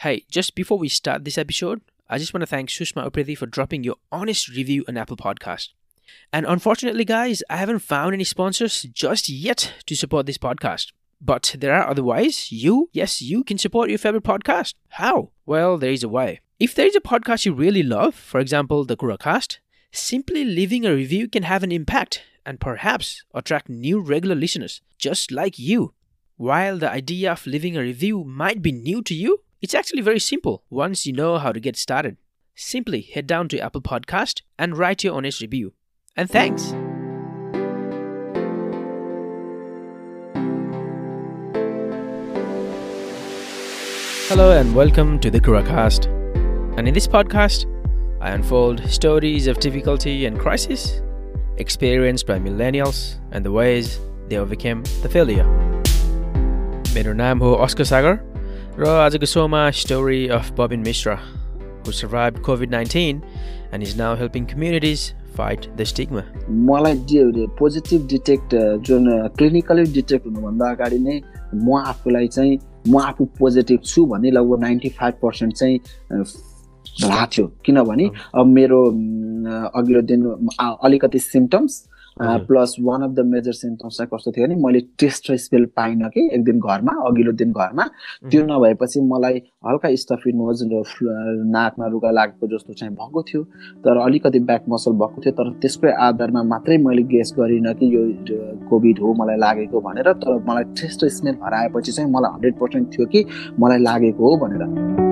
Hey, just before we start this episode, I just want to thank Sushma Upreti for dropping your honest review on Apple Podcast. And unfortunately, guys, I haven't found any sponsors just yet to support this podcast. But there are other ways. You, yes, you can support your favorite podcast. How? Well, there is a way. If there is a podcast you really love, for example, the KuraCast, simply leaving a review can have an impact and perhaps attract new regular listeners just like you. While the idea of leaving a review might be new to you, it's actually very simple once you know how to get started. Simply head down to Apple Podcast and write your honest review. And thanks. Hello and welcome to the KuraCast. And in this podcast, I unfold stories of difficulty and crisis experienced by millennials and the ways they overcame the failure. मेरो नाम हो Oscar सागर र आजको सोमा story of Babin Mishra who survived COVID-19 and is now helping communities fight the stigma. मलाई positive detect जुन clinically detect हुनुभन्दा अगाडि नै म आफूलाई चाहिँ म आफू पोजिटिभ छु भन्ने लगभग नाइन्टी फाइभ पर्सेन्ट चाहिँ भएको थियो किनभने अब मेरो अघिल्लो दिन अलिकति symptoms plus one of the major symptoms चाहिँ कस्तो थियो भने मैले टेस्ट र स्मेल पाइनँ कि एक दिन घरमा अघिल्लो दिन घरमा। त्यो नभएपछि मलाई हल्का स्टफी नोज र नाकमा रुगा लागेको जस्तो चाहिँ भएको थियो। तर अलिकति ब्याक मसल भएको थियो तर त्यसकै आधारमा मात्रै मैले गेस गरिनँ कि यो कोभिड हो मलाई लागेको भनेर। तर मलाई टेस्ट र स्मेल हराएपछि चाहिँ मलाई हन्ड्रेड पर्सेन्ट थियो कि मलाई लागेको हो भनेर।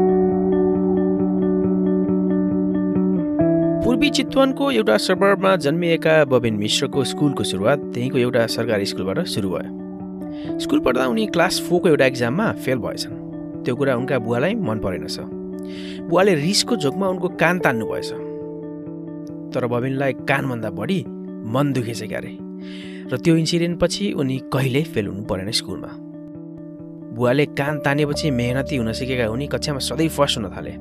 पूर्वी चितवनको एउटा सबरमा जन्मिएका बबिन मिश्रको स्कुलको सुरुवात त्यहीँको एउटा सरकारी स्कुलबाट सुरु भयो। स्कुल पढ्दा उनी क्लास फोरको एउटा इक्जाममा फेल भएछन्। त्यो कुरा उनका बुवालाई मन परेनछ बुवाले रिसको झोकमा उनको कान तान्नु भएछ। तर बबिनलाई कानभन्दा बढी मन दुखेछ क्यारे। र त्यो इन्सिडेन्टपछि उनी कहिल्यै फेल हुनु परेन स्कुलमा। बुवाले कान तानेपछि मेहनती हुन सिकेका उनी कक्षामा सधैँ फर्स्ट हुन थाले।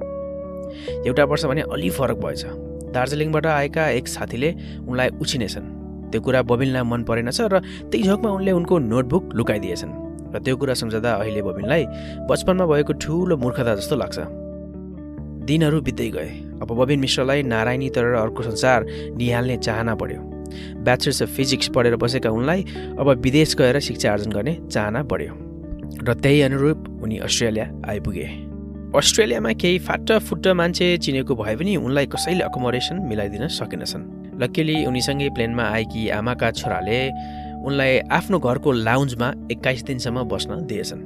एउटा वर्ष भने अलि फरक भएछ। दार्जिलिङबाट आएका एक साथीले उनलाई उछिनेछन्। त्यो कुरा बबिनलाई मन परेनछ र त्यही झोकमा उनले उनको नोटबुक लुकाइदिएछन् र त्यो कुरा सम्झँदा अहिले बबिनलाई बचपनमा भएको ठुलो मूर्खता जस्तो लाग्छ। दिनहरू बित्दै गए। अब बबिन मिश्रलाई नारायणी तर अर्को संसार निहाल्ने चाहना बढ्यो। ब्याचलर्स अफ फिजिक्स पढेर बसेका उनलाई अब विदेश गएर शिक्षा आर्जन गर्ने चाहना बढ्यो। र त्यही अनुरूप उनी अस्ट्रेलिया आइपुगे। अस्ट्रेलियामा केही फाट फुट्ट मान्छे चिनेको भए पनि उनलाई कसैले अकोमोडेसन मिलाइदिन सकेनछन्। लक्कीली उनीसँगै प्लेनमा आएकी आमाका छोराले उनलाई आफ्नो घरको लाउन्जमा एक्काइस दिनसम्म बस्न दिएछन्।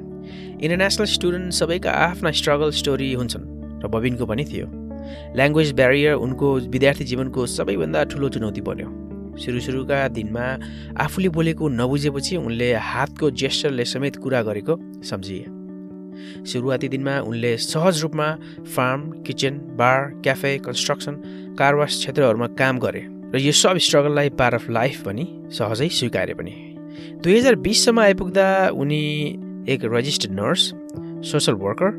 इन्टरनेसनल स्टुडेन्ट सबैका आफ्ना स्ट्रगल स्टोरी हुन्छन् र बबिनको पनि थियो। ल्याङ्ग्वेज ब्यारियर उनको विद्यार्थी जीवनको सबैभन्दा ठुलो चुनौती बन्यो। सुरु सुरुका दिनमा आफूले बोलेको नबुझेपछि उनले हातको जेस्टरले समेत कुरा गरेको सम्झिए। सुरुवाती दिनमा उनले सहज रूपमा farm kitchen bar cafe construction car wash क्षेत्रहरूमा काम गरे र यो सब स्ट्रगललाई पार्ट अफ लाइफ पनि सहजै स्वीकारे पनि। दुई हजार बिससम्म आइपुग्दा उनी एक रजिस्टर्ड नर्स सोसल वर्कर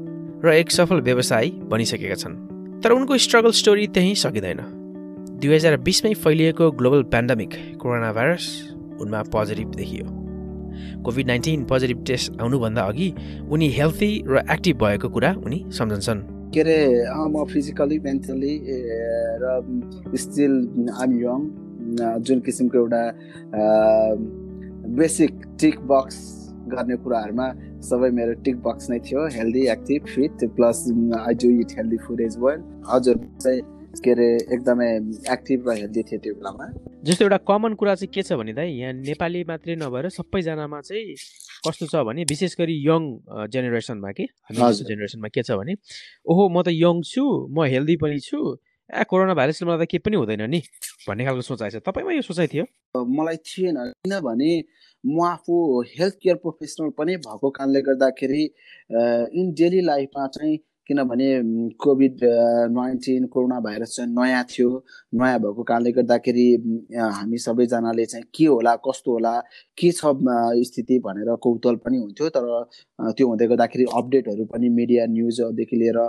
र एक सफल व्यवसायी बनिसकेका छन्। तर उनको स्ट्रगल स्टोरी त्यहीँ सकिँदैन। दुई हजार बिसमै फैलिएको ग्लोबल पेन्डामिक कोरोना भाइरस उनमा पोजिटिभ देखियो। कोभिड नाइन्टिन पोजिटिभ टेस्ट आउनुभन्दा अघि उनी हेल्थी र एक्टिभ भएको कुरा उनी सम्झन्छन्। के अरे म फिजिकली मेन्टली र स्टिल आम यङ जुन किसिमको एउटा बेसिक टिक बक्स गर्ने कुराहरूमा सबै मेरो टिक बक्स नै थियो healthy active fit plus I do it healthy food as well हजुर चाहिँ के अरे एकदमै एक्टिभ र हेल्दी थियो त्यो बेलामा। जस्तो एउटा कमन कुरा चाहिँ के छ भने दाइ यहाँ नेपाली मात्रै नभएर सबैजनामा चाहिँ कस्तो छ भने विशेष गरी यङ जेनेरेसनमा कि जेनेरेसनमा के छ भने ओहो म त यङ छु म हेल्दी पनि छु ए कोरोना भाइरसले मलाई त केही पनि हुँदैन नि भन्ने खालको सोचाइ छ। तपाईँमा यो सोचाइ थियो? मलाई थिएन किनभने म आफू हेल्थ केयर प्रोफेसनल पनि भएको कारणले गर्दाखेरि इन डेली लाइफमा चाहिँ किनभने कोभिड नाइन्टिन कोरोना भाइरस चाहिँ नयाँ थियो। नयाँ भएको कारणले गर्दाखेरि हामी सबैजनाले चाहिँ के होला कस्तो होला के छ स्थिति भनेर कौतल पनि हुन्थ्यो। तर त्यो हुँदै गर्दाखेरि अपडेटहरू पनि मिडिया न्युजदेखि लिएर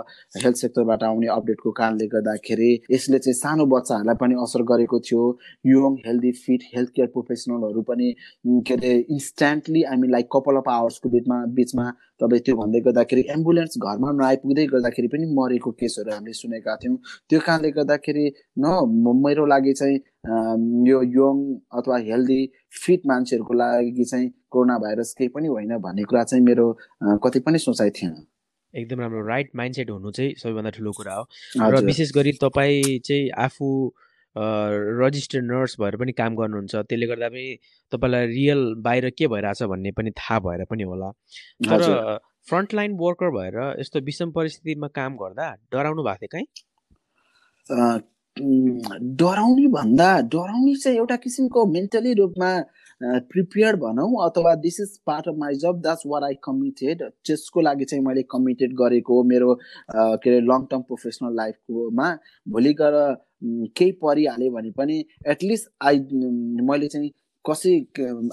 हेल्थ सेक्टरबाट आउने अपडेटको कारणले गर्दाखेरि यसले चाहिँ सानो बच्चाहरूलाई पनि असर गरेको थियो। Young healthy fit health care प्रोफेसनलहरू पनि के अरे इन्स्ट्यान्टली हामी लाइक कपाल अफ आवर्सको बिचमा बिचमा तपाईँ त्यो भन्दै गर्दाखेरि एम्बुलेन्स घरमा नआइपुग्दै गर्दाखेरि पनि मरेको केसहरू हामीले सुनेका थियौँ। त्यो कारणले गर्दाखेरि न मेरो लागि चाहिँ यो यङ अथवा हेल्दी फिट मान्छेहरूको लागि चाहिँ कोरोना भाइरस केही पनि होइन भन्ने कुरा चाहिँ मेरो कति पनि सोचाइ थिएन। एकदम राम्रो राइट माइन्डसेट हुनु चाहिँ सबैभन्दा ठुलो कुरा हो। र विशेष गरी तपाईँ चाहिँ आफू रजिस्टर्ड नर्स भएर पनि काम गर्नुहुन्छ। त्यसले गर्दा पनि तपाईँलाई रियल बाहिर के भइरहेछ भन्ने पनि थाहा भएर पनि होला। तर फ्रन्टलाइन वर्कर भएर यस्तो विषम परिस्थितिमा काम गर्दा डराउनु भएको थियो कहीँ? डराउने भन्दा डराउने चाहिँ एउटा किसिमको मेन्टली रूपमा प्रिपेयर्ड भनौँ अथवा this is part of my job that's what I committed त्यसको लागि चाहिँ मैले कमिटेड गरेको मेरो के अरे लङ टर्म प्रोफेसनल लाइफकोमा भोलि गएर केही परिहाल्यो भने पनि एटलिस्ट आई मैले चाहिँ कसै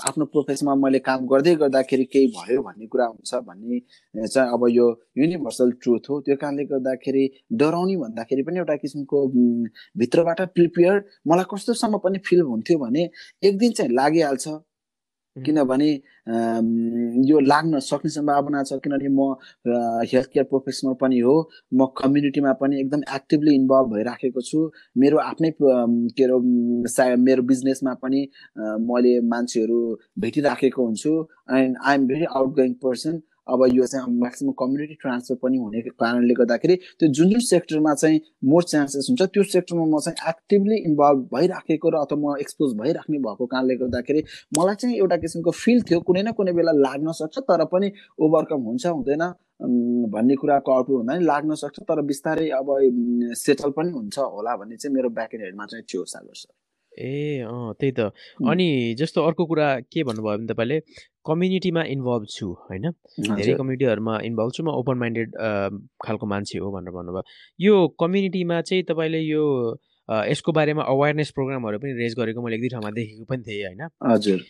आफ्नो प्रोफेसनमा मैले काम गर्दै गर्दाखेरि केही भयो भन्ने कुरा हुन्छ भन्ने चाहिँ अब यो युनिभर्सल ट्रुथ हो। त्यो कारणले गर्दाखेरि डराउने भन्दाखेरि पनि एउटा किसिमको भित्रबाट प्रिपेयर मलाई कस्तोसम्म पनि फिल हुन्थ्यो भने एक दिन चाहिँ लागिहाल्छ। किनभने यो लाग्न सक्ने सम्भावना छ किनभने म हेल्थ केयर प्रोफेसनल पनि हो। म कम्युनिटीमा पनि एकदम एक्टिभली इन्भल्भ भइराखेको छु। मेरो आफ्नै के अरे मेरो बिजनेसमा पनि मैले मान्छेहरू भेटिराखेको हुन्छु। And I am very outgoing person अब यो चाहिँ म्याक्सिमम् कम्युनिटी ट्रान्सफर पनि हुने कारणले गर्दाखेरि त्यो जुन जुन सेक्टरमा चाहिँ मोर चान्सेस हुन्छ त्यो सेक्टरमा म चाहिँ एक्टिभली इन्भल्भ भइराखेको र अथवा म एक्सपोज भइराख्ने भएको कारणले गर्दाखेरि मलाई चाहिँ एउटा किसिमको फिल थियो कुनै न कुनै बेला लाग्न सक्छ तर पनि ओभरकम हुन्छ हुँदैन भन्ने कुराको आउटपुट हुँदा नि लाग्न सक्छ तर बिस्तारै अब सेटल पनि हुन्छ होला भन्ने चाहिँ मेरो ब्याक एन्ड हेडमा चाहिँ थियो सागर सर ए अँ त्यही त। अनि जस्तो अर्को कुरा के भन्नुभयो भने तपाईँले कम्युनिटीमा इन्भल्भ छु होइन? धेरै कम्युनिटीहरूमा इन्भल्भ छु म ओपन माइन्डेड खालको मान्छे हो भनेर भन्नुभयो। यो कम्युनिटीमा चाहिँ तपाईँले यो यसको बारेमा अवेरनेस प्रोग्रामहरू पनि रेज गरेको मैले एक दुई ठाउँमा देखेको पनि थिएँ होइन? हजुर।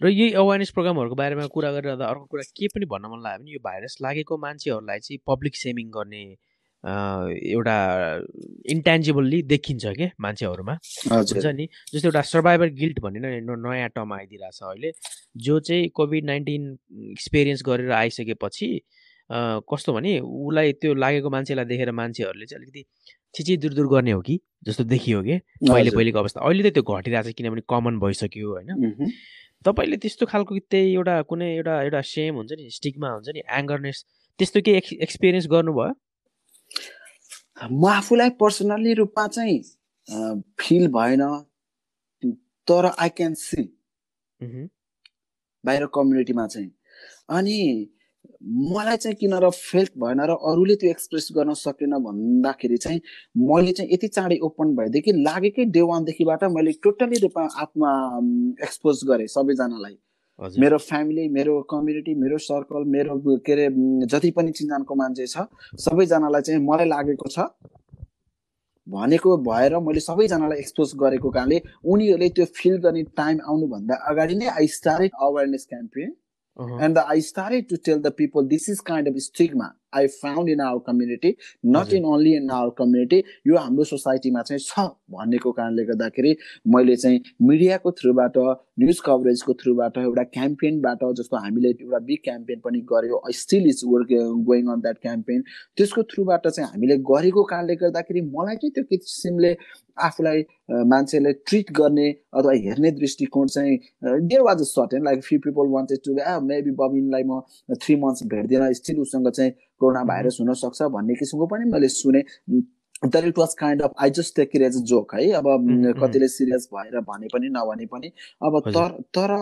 र यही अवेरनेस प्रोग्रामहरूको बारेमा कुरा गरिरहँदा अर्को कुरा के पनि भन्न मन लाग्यो भने यो भाइरस लागेको मान्छेहरूलाई चाहिँ पब्लिक सेमिङ गर्ने एउटा इन्टेन्जिबली देखिन्छ क्या मान्छेहरूमा। हुन्छ नि? जस्तो एउटा सर्भाइभर गिल्ट भन्ने नयाँ टर्म आइदिरहेछ अहिले। जो चाहिँ कोभिड नाइन्टिन एक्सपिरियन्स गरेर आइसकेपछि कस्तो भने उसलाई त्यो लागेको मान्छेलाई देखेर मान्छेहरूले चाहिँ अलिकति छिची दूर दूर गर्ने हो कि? जस्तो देखियो कि? पहिले पहिलेको अवस्था। अहिले त त्यो घटिरहेको छ किनभने कमन भइसक्यो होइन। तपाईँले त्यस्तो खालको त्यही एउटा कुनै एउटा एउटा सेम हुन्छ नि स्टिकमा हुन्छ नि एङ्गरनेस त्यस्तो केही एक्सपिरियन्स गर्नुभयो? म आफूलाई पर्सनल्ली रूपमा चाहिँ फिल भएन तर आई क्यान सी बाहिर कम्युनिटीमा चाहिँ। अनि मलाई चाहिँ किन र फेल्ट भएन र अरूले त्यो एक्सप्रेस गर्न सकेन भन्दाखेरि चाहिँ मैले चाहिँ यति चाँडै ओपन भएदेखि लागेकै डे वानदेखिबाट मैले टोटली रूपमा आत्मा एक्सपोज गरेँ सबैजनालाई। मेरो फ्यामिली मेरो कम्युनिटी मेरो सर्कल मेरो के अरे जति पनि चिन्जानको मान्छे छ सबैजनालाई चाहिँ मलाई लागेको छ। भनेको भएर मैले सबैजनालाई एक्सपोज गरेको कारणले उनीहरूले त्यो फिल गर्ने टाइम आउनुभन्दा अगाडि नै I started awareness campaign and I started to tell the people this is kind of stigma I found in our community not in only in our community यो हाम्रो सोसाइटीमा चाहिँ छ भन्नेको कारणले गर्दाखेरि मैले चाहिँ मिडियाको थ्रुबाट न्युज कभरेजको थ्रुबाट एउटा क्याम्पेनबाट जस्तो हामीले एउटा बिग क्याम्पेन पनि गऱ्यो still is work going on that campaign त्यसको थ्रुबाट चाहिँ हामीले गरेको कारणले गर्दाखेरि मलाई चाहिँ त्यो किसिमले आफूलाई मान्छेले ट्रिट गर्ने अथवा हेर्ने दृष्टिकोण चाहिँ there was a certain like few people wanted to maybe बबिनलाई म थ्री मन्थ्स भेट्दिनँ स्टिल उसँग चाहिँ कोरोना भाइरस हुनसक्छ भन्ने किसिमको पनि मैले सुने। तर it was kind of I just take it as a joke है। अब कतिले सिरियस भएर भने पनि नभने पनि। अब तर तर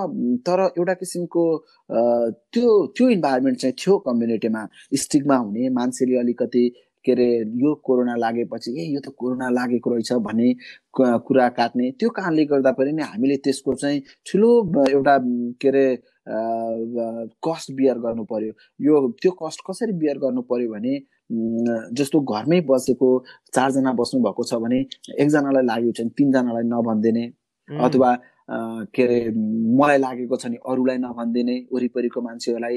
तर एउटा किसिमको त्यो त्यो इन्भाइरोमेन्ट चाहिँ थियो कम्युनिटीमा स्टिकमा हुने मान्छेले अलिकति के अरे यो कोरोना लागेपछि ए यो त कोरोना लागेको रहेछ भन्ने कुरा काट्ने। त्यो कारणले गर्दा पनि हामीले त्यसको चाहिँ ठुलो एउटा के अरे कस्ट बियर गर्नु पर्यो। यो त्यो कस्ट कसरी बियर गर्नु पर्यो भने जस्तो घरमै बसेको चारजना बस्नु भएको छ भने एकजनालाई लाग्यो भने तिनजनालाई नभनिदिने अथवा के अरे मलाई लागेको छ नि अरूलाई नभनिदिने वरिपरिको मान्छेहरूलाई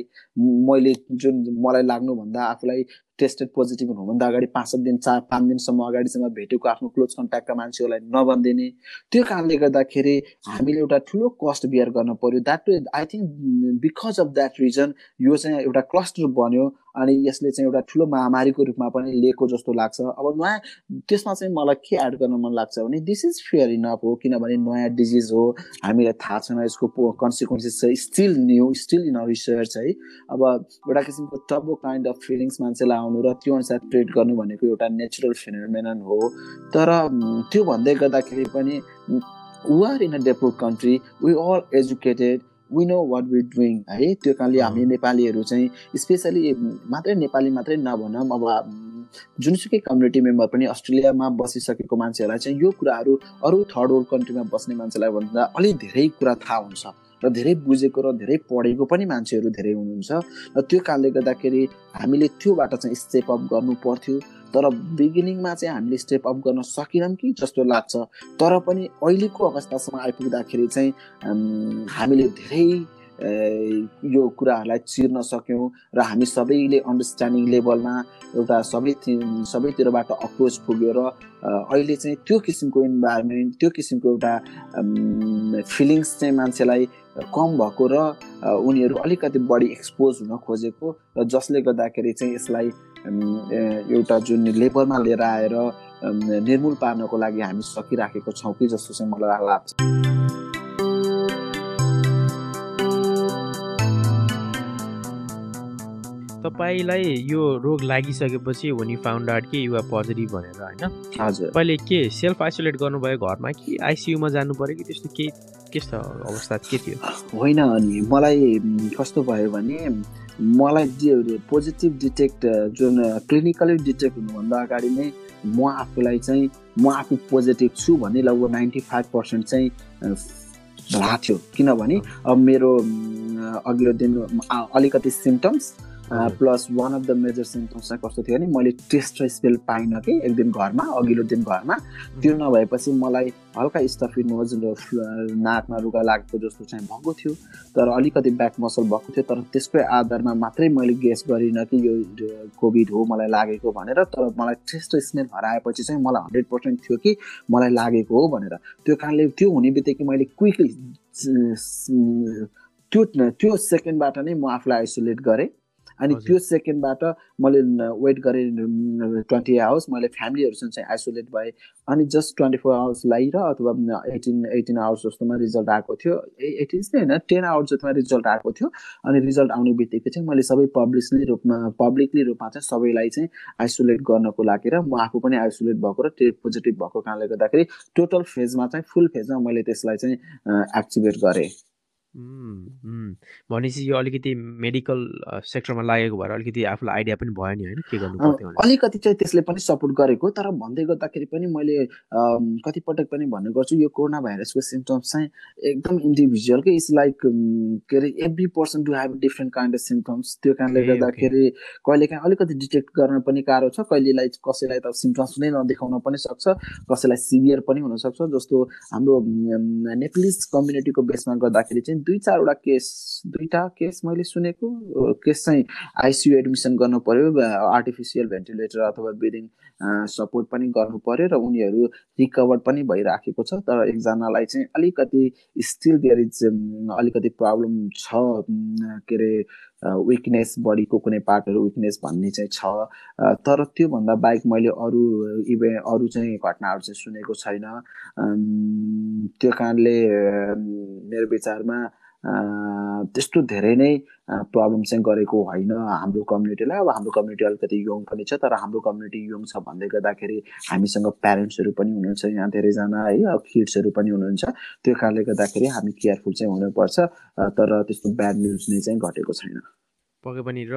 मैले जुन मलाई लाग्नुभन्दा आफूलाई टेस्टेड पोजिटिभ हुनुभन्दा अगाडि पाँच सात दिन चार पाँच दिनसम्म अगाडिसम्म भेटेको आफ्नो क्लोज कन्ट्याक्टका मान्छेहरूलाई नभनिदिने। त्यो कारणले गर्दाखेरि हामीले एउटा ठुलो कस्ट बियर गर्न पर्यो। That I think because of that reason यो चाहिँ एउटा क्लस्टर बन्यो अनि यसले चाहिँ एउटा ठुलो महामारीको रूपमा पनि लिएको जस्तो लाग्छ। अब नयाँ त्यसमा चाहिँ मलाई के एड गर्न मन लाग्छ भने दिस इज फेयर इनफ हो किनभने नयाँ डिजिज हो हामीलाई थाहा छैन यसको कन्सिक्वेन्सेस चाहिँ still new still in research है। अब एउटा किसिमको टबो काइन्ड अफ फिलिङ्स मान्छेलाई आउनु र त्यो अनुसार ट्रिट गर्नु भनेको एउटा नेचुरल फिनोमेनन हो। तर त्यो भन्दै गर्दाखेरि पनि are in a develop country we are educated we know what we doing है? त्यो कारणले हामी नेपालीहरू चाहिँ स्पेसली मात्रै नेपाली मात्रै नभनौँ अब जुनसुकै कम्युनिटी मेम्बर पनि अस्ट्रेलियामा बसिसकेको मान्छेहरूलाई चाहिँ यो कुराहरू अरू थर्ड वर्ल्ड कन्ट्रीमा बस्ने मान्छेलाई भन्दा अलिक धेरै कुरा थाहा हुन्छ। र धेरै बुझेको र धेरै पढेको पनि मान्छेहरू धेरै हुनुहुन्छ। र त्यो कारणले गर्दाखेरि हामीले त्योबाट चाहिँ स्टेप अप गर्नु पर्थ्यो। तर बिगिनिङमा चाहिँ हामीले स्टेप अप गर्न सकेनौँ कि जस्तो लाग्छ। तर पनि अहिलेको अवस्थासम्म आइपुग्दाखेरि चाहिँ हामीले धेरै यो कुराहरूलाई चिर्न सक्यौँ र हामी सबैले अन्डरस्ट्यान्डिङ लेभलमा एउटा सबै सबैतिरबाट अप्रोच पुग्यो र अहिले चाहिँ त्यो किसिमको इन्भाइरोमेन्ट त्यो किसिमको एउटा फिलिङ्स चाहिँ मान्छेलाई कम भएको र उनीहरू अलिकति बढी एक्सपोज हुन खोजेको र जसले गर्दाखेरि चाहिँ यसलाई एउटा जुन लेभलमा लिएर आएर निर्मूल पार्नको लागि हामी सकिराखेको छौँ कि जस्तो चाहिँ मलाई लाग्छ। तपाईँलाई यो रोग लागिसकेपछि वान यु फाउन्ड आउट कि युआर पोजिटिभ भनेर होइन? हजुर। तपाईँले के सेल्फ आइसोलेट गर्नुभयो घरमा कि आइसियुमा जानु पऱ्यो कि त्यस्तो केही कस्तो अवस्था के थियो? होइन अनि मलाई कस्तो भयो भने मलाई पोजिटिभ डिटेक्ट जुन क्लिनिकली डिटेक्ट हुनुभन्दा अगाडि नै म आफूलाई चाहिँ म आफू पोजिटिभ छु भन्ने लगभग नाइन्टी फाइभ पर्सेन्ट चाहिँ भएको थियो। किनभने अब मेरो अघिल्लो दिन अलिकति symptoms plus one of the major symptoms चाहिँ कस्तो थियो भने मैले टेस्ट र स्मेल पाइनँ कि एक दिन घरमा अघिल्लो दिन घरमा। त्यो नभएपछि मलाई हल्का स्टफी नोज नाकमा रुगा लागेको जस्तो चाहिँ भएको थियो। तर अलिकति ब्याक मसल भएको थियो तर त्यसकै आधारमा मात्रै मैले गेस गरिनँ कि यो कोभिड हो मलाई लागेको भनेर। तर मलाई टेस्ट र स्मेल हराएपछि चाहिँ मलाई हन्ड्रेड पर्सेन्ट थियो कि मलाई लागेको हो भनेर। त्यो कारणले त्यो हुने बित्तिकै मैले क्विकली त्यो त्यो सेकेन्डबाट नै म आफूलाई आइसोलेट गरेँ। अनि त्यो सेकेन्डबाट मैले वेट गरेँ ट्वेन्टी आवर्स मैले फ्यामिलीहरूसँग चाहिँ आइसोलेट भएँ। अनि जस्ट ट्वेन्टी फोर आवर्स लगाएर अथवा एटिन एटिन आवर्स जस्तोमा रिजल्ट आएको थियो। एटिन चाहिँ होइन टेन आवर्स जस्तोमा रिजल्ट आएको थियो। अनि रिजल्ट आउने बित्तिकै चाहिँ मैले सबै पब्लिकली रूपमा पब्लिकली रूपमा चाहिँ सबैलाई चाहिँ आइसोलेट गर्नको लागि र म आफू पनि आइसोलेट भएको र टेस्ट पोजिटिभ भएको कारणले गर्दाखेरि टोटल फेजमा चाहिँ फुल फेजमा मैले त्यसलाई चाहिँ एक्टिभेट गरेँ। भनेपछि यो अलिकति मेडिकल सेक्टरमा लागेको भएर अलिकति आफूलाई आइडिया पनि भयो नि होइन के गर्नु पर्थ्यो अलिकति चाहिँ त्यसले पनि सपोर्ट गरेको तर भन्दै गर्दाखेरि पनि मैले कतिपटक पनि भन्ने गर्छु यो कोरोना भाइरसको सिम्टम्स चाहिँ एकदम इन्डिभिजुअलकै इट्स लाइक के अरे every person do have different kind of symptoms त्यो कारणले गर्दाखेरि कहिलेकाहीँ अलिकति डिटेक्ट गर्न पनि गाह्रो छ कहिलेलाई कसैलाई त सिम्टम्स नै नदेखाउन पनि सक्छ कसैलाई सिभियर पनि हुनसक्छ जस्तो हाम्रो नेप्लिज कम्युनिटीको बेसमा गर्दाखेरि चाहिँ दुई चारवटा केस दुईवटा केस मैले सुनेको केस चाहिँ आइसियु एडमिसन गर्नु पर्यो आर्टिफिसियल भेन्टिलेटर अथवा ब्रिदिङ सपोर्ट पनि गर्नु पर्यो र उनीहरू रिकभर पनि भइराखेको छ। तर एकजनालाई चाहिँ अलिकति स्टिल देयर इज अलिकति प्रब्लम छ के अरे विकनेस बडीको कुनै पार्टहरू विकनेस भन्ने चाहिँ छ। तर त्योभन्दा बाहेक मैले अरू इभे अरू चाहिँ घटनाहरू चाहिँ सुनेको छैन। त्यो कारणले मेरो विचारमा त्यस्तो धेरै नै प्रब्लम चाहिँ गरेको होइन हाम्रो कम्युनिटीलाई अब हाम्रो कम्युनिटी अलिकति यङ पनि छ तर हाम्रो कम्युनिटी यङ छ भन्दै गर्दाखेरि हामीसँग प्यारेन्ट्सहरू पनि हुनुहुन्छ यहाँ धेरैजना है अब किड्सहरू पनि हुनुहुन्छ। त्यो कारणले गर्दाखेरि हामी केयरफुल चाहिँ हुनुपर्छ तर त्यस्तो ब्याड न्युज नै चाहिँ घटेको छैन। पक्कै पनि र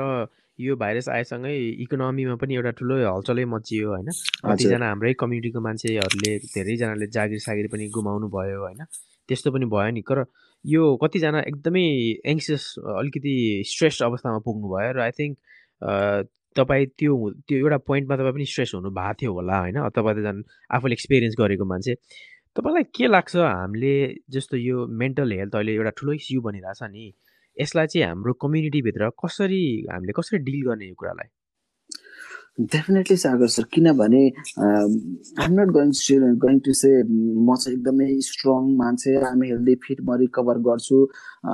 यो भाइरस आएसँगै इकोनोमीमा पनि एउटा ठुलो हलचलै मचियो होइन। कतिजना हाम्रै कम्युनिटीको मान्छेहरूले धेरैजनाले जागिर सागिर पनि गुमाउनु भयो होइन। त्यस्तो पनि भयो नि। तर यो कतिजना एकदमै एङ्सियस अलिकति स्ट्रेस अवस्थामा पुग्नु भयो र आई थिङ्क तपाईँ त्यो त्यो एउटा पोइन्टमा तपाईँ पनि स्ट्रेस हुनु भएको थियो होला होइन? तपाईँ त झन् आफूले एक्सपिरियन्स गरेको मान्छे। तपाईँलाई के लाग्छ? हामीले जस्तो यो मेन्टल हेल्थ अहिले एउटा ठुलो इस्यु बनिरहेछ नि। यसलाई चाहिँ हाम्रो कम्युनिटीभित्र कसरी हामीले कसरी डिल गर्ने यो कुरालाई? डेफिनेटली सागर सर किनभने I'm not going going to say म चाहिँ एकदमै स्ट्रङ मान्छे आइम हेल्दी फिट म रिकभर गर्छु।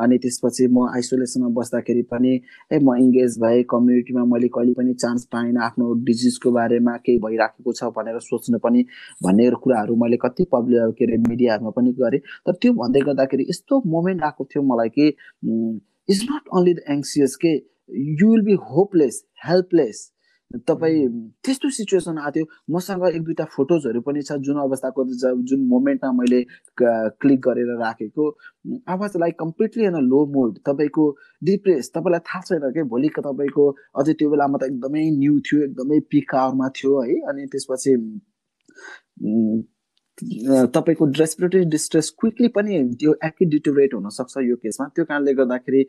अनि त्यसपछि म आइसोलेसनमा बस्दाखेरि पनि ए म इङ्गेज भएँ कम्युनिटीमा मैले कहिले पनि चान्स पाइनँ आफ्नो डिजिजको बारेमा केही भइराखेको छ भनेर सोच्नु पनि भन्ने कुराहरू मैले कति पब्लिक के अरे मिडियाहरूमा पनि गरेँ। तर त्यो भन्दै गर्दाखेरि यस्तो मोमेन्ट आएको थियो मलाई कि is not only the anxious के you will be hopeless helpless तपाईँ त्यस्तो सिचुएसन आएको थियो। मसँग एक दुईवटा फोटोजहरू पनि छ जुन अवस्थाको जुन मोमेन्टमा मैले क्लिक गरेर राखेको। आवाज like completely in a low mood तपाईँको डिप्रेस तपाईँलाई थाहा छैन कि? भोलिको तपाईँको अझै त्यो बेलामा त एकदमै न्यू थियो एकदमै पिक आवरमा थियो है। अनि त्यसपछि तपाईँको रेस्पिरेटरी डिस्ट्रेस क्विकली पनि त्यो एक्कै डिटोरेट हुनसक्छ यो केसमा। त्यो कारणले गर्दाखेरि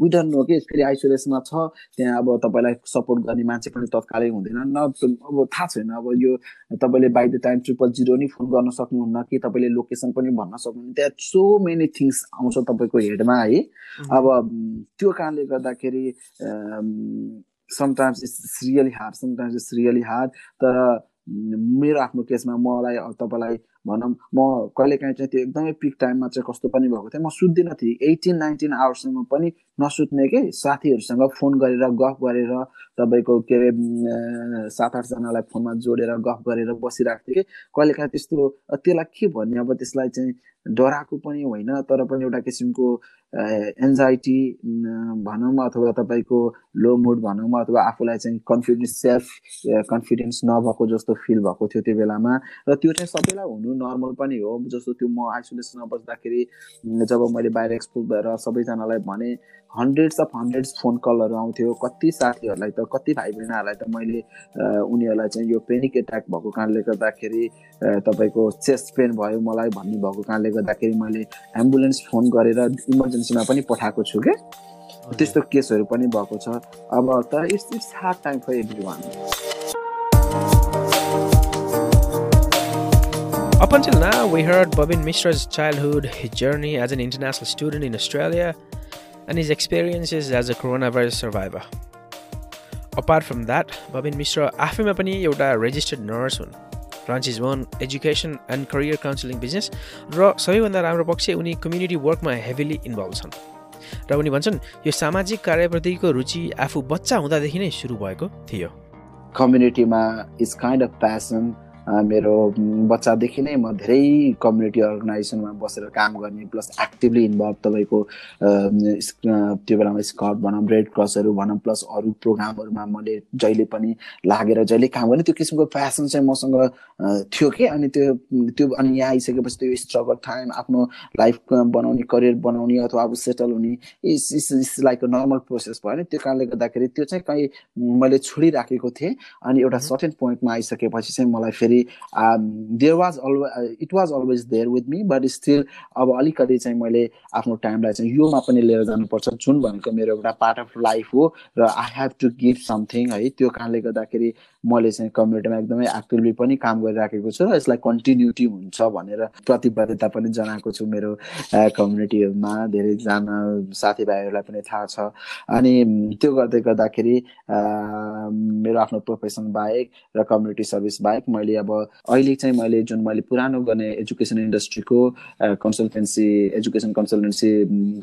विडन नो कि फेरि आइसोलेसनमा छ त्यहाँ अब तपाईँलाई सपोर्ट गर्ने मान्छे पनि तत्कालै हुँदैन। न अब थाहा छैन अब यो तपाईँले by the time triple zero नि फोन गर्न सक्नुहुन्न कि तपाईँले लोकेसन पनि भन्न सक्नुहुन्न। त्यहाँ सो मेनी थिङ्स आउँछ तपाईँको हेडमा है। अब त्यो कारणले गर्दाखेरि sometimes it's really hard sometimes it's really hard तर मेरो आफ्नो केसमा मलाई तपाईँलाई भनौँ म कहिलेकाहीँ चाहिँ त्यो एकदमै पिक टाइममा चाहिँ कस्तो पनि भएको थियो म सुत्दिनँ थिएँ। एटिन नाइन्टिन आवर्ससम्म पनि नसुत्ने कि साथीहरूसँग फोन गरेर गफ गरेर तपाईँको के अरे सात आठजनालाई फोनमा जोडेर गफ गरेर बसिरहेको थिएँ कि कहिलेकाहीँ त्यस्तो त्यसलाई के भन्ने? अब त्यसलाई चाहिँ डराएको पनि होइन तर पनि एउटा किसिमको एन्जाइटी भनौँ अथवा तपाईँको लो मुड भनौँ अथवा आफूलाई चाहिँ कन्फिडेन्स सेल्फ कन्फिडेन्स नभएको जस्तो फिल भएको थियो त्यो बेलामा। र त्यो चाहिँ सबैलाई हुनु नर्मल पनि हो। जस्तो त्यो म आइसोलेसनमा बस्दाखेरि जब मैले बाहिर एक्सपोज भएर सबैजनालाई भने हन्ड्रेड्स अफ हन्ड्रेड्स फोन कलहरू आउँथ्यो। कति साथीहरूलाई त कति भाइ बहिनीहरूलाई त मैले उनीहरूलाई चाहिँ यो पेनिक एट्याक भएको कारणले गर्दाखेरि तपाईँको चेस्ट पेन भयो मलाई भन्ने भएको कारणले गर्दाखेरि मैले एम्बुलेन्स फोन गरेर इमर्जेन्सीमा पनि पठाएको छु क्या त्यस्तो केसहरू पनि भएको छ। अब तर it's it's hard time for everyone Up until now, we heard Bobin Mishra's childhood, his journey as an international student in Australia, and his experiences as a coronavirus survivor. Apart from that, Babin Mishra आफैमा पनि एउटा registered nurse हुन्. रन्च is one education and career counselling business र सबैभन्दा राम्रो पक्ष उनी community वर्कमा heavily involve छन्. र उनी भन्छन् यो सामाजिक कार्यप्रतिको रुचि आफू बच्चा हुँदादेखि नै सुरु भएको थियो। कम्युनिटीमा इज काइन्ड अफ प्यासन मेरो बच्चादेखि नै म धेरै कम्युनिटी अर्गनाइजेसनमा बसेर काम गर्ने प्लस एक्टिभली इन्भल्भ तपाईँको त्यो बेलामा स्कट भनौँ रेड क्रसहरू भनौँ प्लस अरू प्रोग्रामहरूमा मैले जहिले पनि लागेर जहिले काम गर्ने त्यो किसिमको प्यासन चाहिँ मसँग थियो कि अनि त्यो त्यो अनि यहाँ आइसकेपछि त्यो स्ट्रगल टाइम आफ्नो लाइफ बनाउने करियर बनाउने अथवा अब सेटल हुने is is is like uh normal process भयो नि त्यो कारणले गर्दाखेरि त्यो चाहिँ कहीँ मैले छोडिराखेको थिएँ अनि एउटा सर्टेन पोइन्टमा आइसकेपछि चाहिँ मलाई फेरि फेरि there was always it was always there with me but still अब अलिकति चाहिँ मैले आफ्नो टाइमलाई चाहिँ योमा पनि लिएर जानुपर्छ। जुन भनेको मेरो एउटा पार्ट अफ लाइफ हो र I have to give something है। त्यो कारणले गर्दाखेरि मैले चाहिँ कम्युनिटीमा एकदमै एक्टिभली पनि काम गरिराखेको छु र यसलाई कन्टिन्युटी हुन्छ भनेर प्रतिबद्धता पनि जनाएको छु मेरो कम्युनिटीमा धेरैजना साथीभाइहरूलाई पनि थाहा छ। अनि त्यो गर्दै गर्दाखेरि मेरो आफ्नो प्रोफेसन बाहेक र कम्युनिटी सर्भिस बाहेक मैले अब अहिले चाहिँ मैले जुन मैले पुरानो गर्ने एजुकेसन इन्डस्ट्रीको कन्सल्टेन्सी एजुकेसन कन्सल्टेन्सी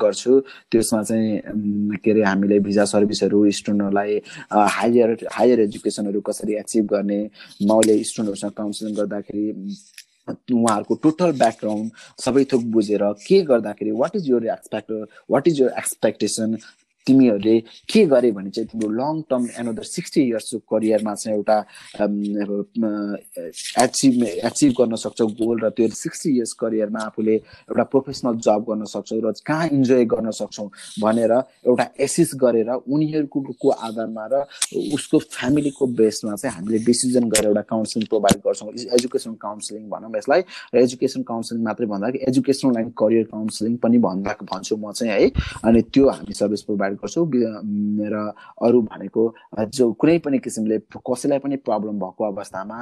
गर्छु त्यसमा चाहिँ के अरे हामीले भिजा सर्भिसहरू स्टुडेन्टहरूलाई हायर हायर एजुकेसनहरू कसरी एचिभ गर्ने मैले स्टुडेन्टहरूसँग काउन्सिलिङ गर्दाखेरि उहाँहरूको टोटल ब्याकग्राउन्ड सबै थोक बुझेर के गर्दाखेरि what is your expect what is your expectation तिमीहरूले के गरे भने चाहिँ तिम्रो लङ टर्म एनदर सिक्सटी इयर्सको करियरमा चाहिँ एउटा एचिभ एचिभ गर्न सक्छौ गोल र त्यो सिक्सटी इयर्स करियरमा आफूले एउटा प्रोफेसनल जब गर्न सक्छौ र कहाँ इन्जोय गर्न सक्छौ भनेर एउटा एसिस गरेर उनीहरूको आधारमा र उसको फ्यामिलीको बेसमा चाहिँ हामीले डिसिजन गरेर एउटा काउन्सिलिङ प्रोभाइड गर्छौँ। एजुकेसन काउन्सिलिङ भनौँ यसलाई र एजुकेसन काउन्सिलिङ मात्रै भन्दाखेरि एजुकेसनल लाइन करियर काउन्सिलिङ पनि भन्दा भन्छु म चाहिँ है। अनि त्यो हामी सर्भिस प्रोभाइड प्रोभाइड गर्छौँ। र अरू भनेको जो कुनै पनि किसिमले कसैलाई पनि प्रब्लम भएको अवस्थामा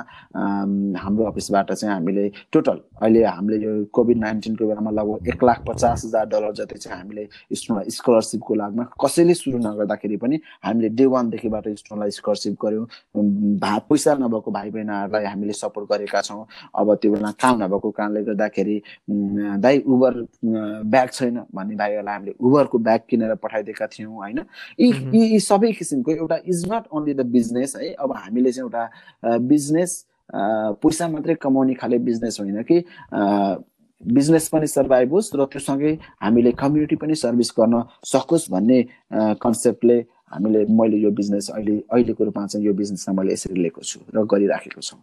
हाम्रो अफिसबाट चाहिँ हामीले टोटल अहिले हामीले यो कोभिड नाइन्टिनको बेलामा लगभग एक लाख पचास हजार डलर जति चाहिँ हामीले स्टुडेन्ट स्कलरसिपको लागमा कसैले सुरु नगर्दाखेरि पनि हामीले डे वानदेखिबाट स्टुडेन्टलाई स्कलरसिप गऱ्यौँ। भा पैसा नभएको भाइ बहिनीहरूलाई हामीले सपोर्ट गरेका छौँ। अब त्यो बेला काम नभएको कारणले गर्दाखेरि दाइ उबर ब्याग छैन भन्ने भाइहरूलाई हामीले उबरको ब्याग किनेर पठाइदिएका थियौँ। होइन? यी यी सबै किसिमको एउटा is not only the business है? अब हामीले चाहिँ एउटा बिजनेस पैसा मात्रै कमाउने खाले बिजनेस होइन कि बिजनेस पनि सर्भाइभ होस् र त्योसँगै हामीले कम्युनिटी पनि सर्भिस गर्न सकोस् भन्ने कन्सेप्टले हामीले मैले यो बिजनेस अहिले अहिलेको रूपमा चाहिँ यो बिजनेसलाई मैले यसरी लिएको छु र गरिराखेको छु।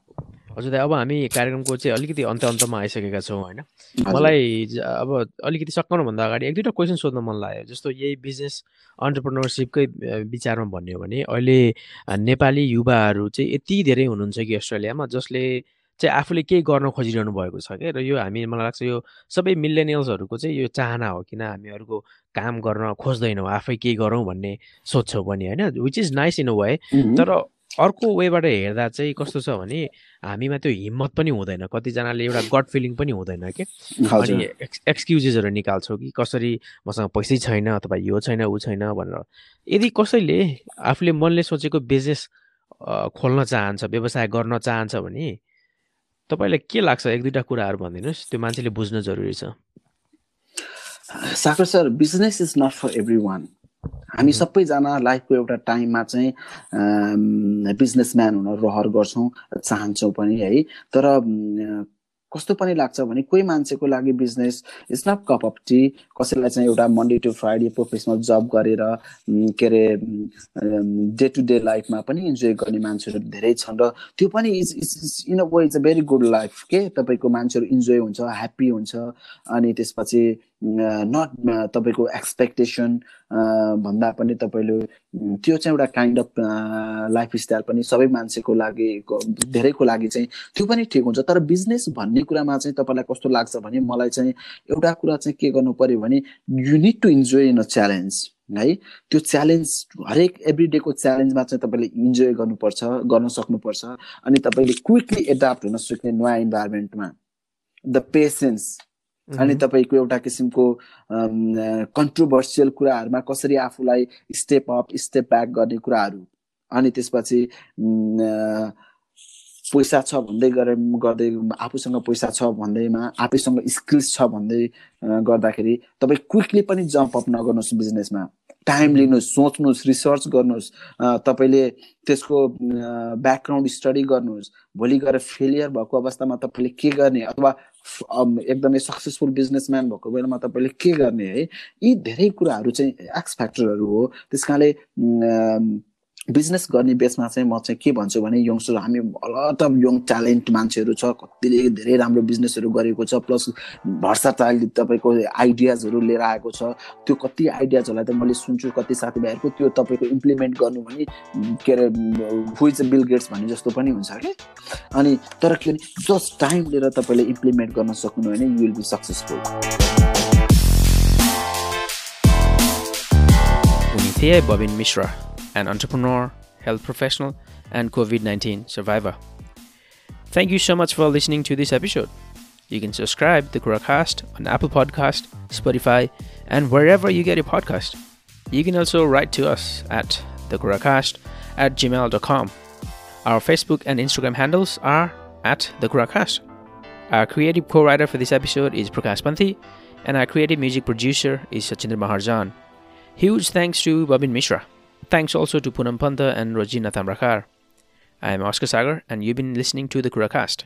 हजुर दाइ अब हामी कार्यक्रमको चाहिँ अलिकति अन्त अन्तमा आइसकेका छौँ होइन? मलाई अब अलिकति सकाउनुभन्दा अगाडि एक दुईवटा क्वेसन सोध्न मन लाग्यो। जस्तो यही बिजनेस अन्टरप्रिनरसिपकै विचारमा भन्ने हो भने अहिले नेपाली युवाहरू चाहिँ यति धेरै हुनुहुन्छ कि अस्ट्रेलियामा जसले चाहिँ आफूले केही गर्न खोजिरहनु भएको छ क्या? र यो हामी मलाई लाग्छ यो सबै मिलेनियल्सहरूको चाहिँ यो चाहना हो किन हामीहरूको काम गर्न खोज्दैनौँ आफै केही गरौँ भन्ने सोध्छौँ पनि होइन? Which is nice in a way तर अर्को वेबाट हेर्दा चाहिँ कस्तो छ भने हामीमा त्यो हिम्मत पनि हुँदैन। कतिजनाले एउटा गड फिलिङ पनि हुँदैन कि? अनि एक्सक्युजेसहरू निकाल्छौँ कि कसरी मसँग पैसै छैन अथवा यो छैन ऊ छैन भनेर। यदि कसैले आफूले मनले सोचेको बिजनेस खोल्न चाहन्छ व्यवसाय गर्न चाहन्छ भने तपाईँलाई के लाग्छ? एक दुईवटा कुराहरू भनिदिनुहोस् त्यो मान्छेले बुझ्न जरुरी छ। Sagar sir business is not for everyone हामी सबैजना लाइफको एउटा टाइममा चाहिँ बिजनेसम्यान हुन रहर गर्छौँ चाहन्छौँ पनि है। तर कस्तो पनि लाग्छ भने कोही मान्छेको लागि business is not cup of tea कसैलाई चाहिँ एउटा Monday to Friday professional job गरेर के अरे डे टु डे लाइफमा पनि इन्जोय गर्ने मान्छेहरू धेरै छन् र त्यो पनि is is in a way is a very good life के? तपाईँको मान्छेहरू इन्जोय हुन्छ ह्याप्पी हुन्छ अनि त्यसपछि नट तपाईँको एक्सपेक्टेसन भन्दा पनि तपाईँले त्यो चाहिँ एउटा काइन्ड अफ लाइफ स्टाइल पनि सबै मान्छेको लागि धेरैको लागि चाहिँ त्यो पनि ठिक हुन्छ। तर बिजनेस भन्ने कुरामा चाहिँ तपाईँलाई कस्तो लाग्छ भने मलाई चाहिँ एउटा कुरा चाहिँ के गर्नु पर्यो भने you need to enjoy in a challenge है? त्यो च्यालेन्ज हरेक एभ्री डेको च्यालेन्जमा चाहिँ तपाईँले इन्जोय गर्नुपर्छ गर्न सक्नुपर्छ। अनि तपाईँले क्विकली एडाप्ट हुन सक्ने नयाँ इन्भाइरोमेन्टमा द पेसेन्स अनि तपाईँको एउटा किसिमको कन्ट्रोभर्सियल कुराहरूमा कसरी आफूलाई स्टेप अप स्टेप ब्याक गर्ने कुराहरू? अनि त्यसपछि पैसा छ भन्दै गरे गर्दै आफूसँग पैसा छ भन्दैमा आफैसँग स्किल्स छ भन्दै गर्दाखेरि तपाईँ क्विकली पनि जम्प अप नगर्नुहोस् बिजनेसमा टाइम लिनुहोस् सोच्नुहोस् रिसर्च गर्नुहोस् तपाईँले त्यसको ब्याकग्राउन्ड स्टडी गर्नुहोस्। भोलि गएर फेलियर भएको अवस्थामा तपाईँले के गर्ने? अथवा एकदमै सक्सेसफुल बिजनेसम्यान भएको बेलामा तपाईँले के गर्ने है? यी धेरै कुराहरू चाहिँ एक्स फ्याक्टरहरू हो। त्यस कारणले बिजनेस गर्ने बेसमा चाहिँ म चाहिँ के भन्छु भने यङ्स्टर हामी अलट अफ यङ ट्यालेन्ट मान्छेहरू छ कतिले धेरै राम्रो बिजनेसहरू गरेको छ प्लस भर्साटाइल तपाईँको आइडियाजहरू लिएर आएको छ। त्यो कति आइडियाजहरूलाई त मैले सुन्छु कति साथीभाइहरूको त्यो तपाईँको इम्प्लिमेन्ट गर्नु भने के अरे हु इज बिल गेट्स भन्ने जस्तो पनि हुन्छ कि? अनि तर के भने जस्ट टाइम लिएर तपाईँले इम्प्लिमेन्ट गर्न सक्नु भने यु विल बी सक्सेसफुल थिए बबिन Mishra. An entrepreneur, health professional, and COVID 19 survivor. Thank you so much for listening to this episode. You can subscribe to the Kuracast on Apple Podcast, Spotify, and wherever you get your podcast. You can also write to us at thekuracast at gmail.com. Our Facebook and Instagram handles are at the Our creative co-writer for this episode is Prakash Panthi, and our creative music producer is Sachindra Maharjan. Huge thanks to Babin Mishra. Thanks also to Punam Panta and Rajina Tamrakar. I am Oscar Sagar, and you've been listening to the Kuracast.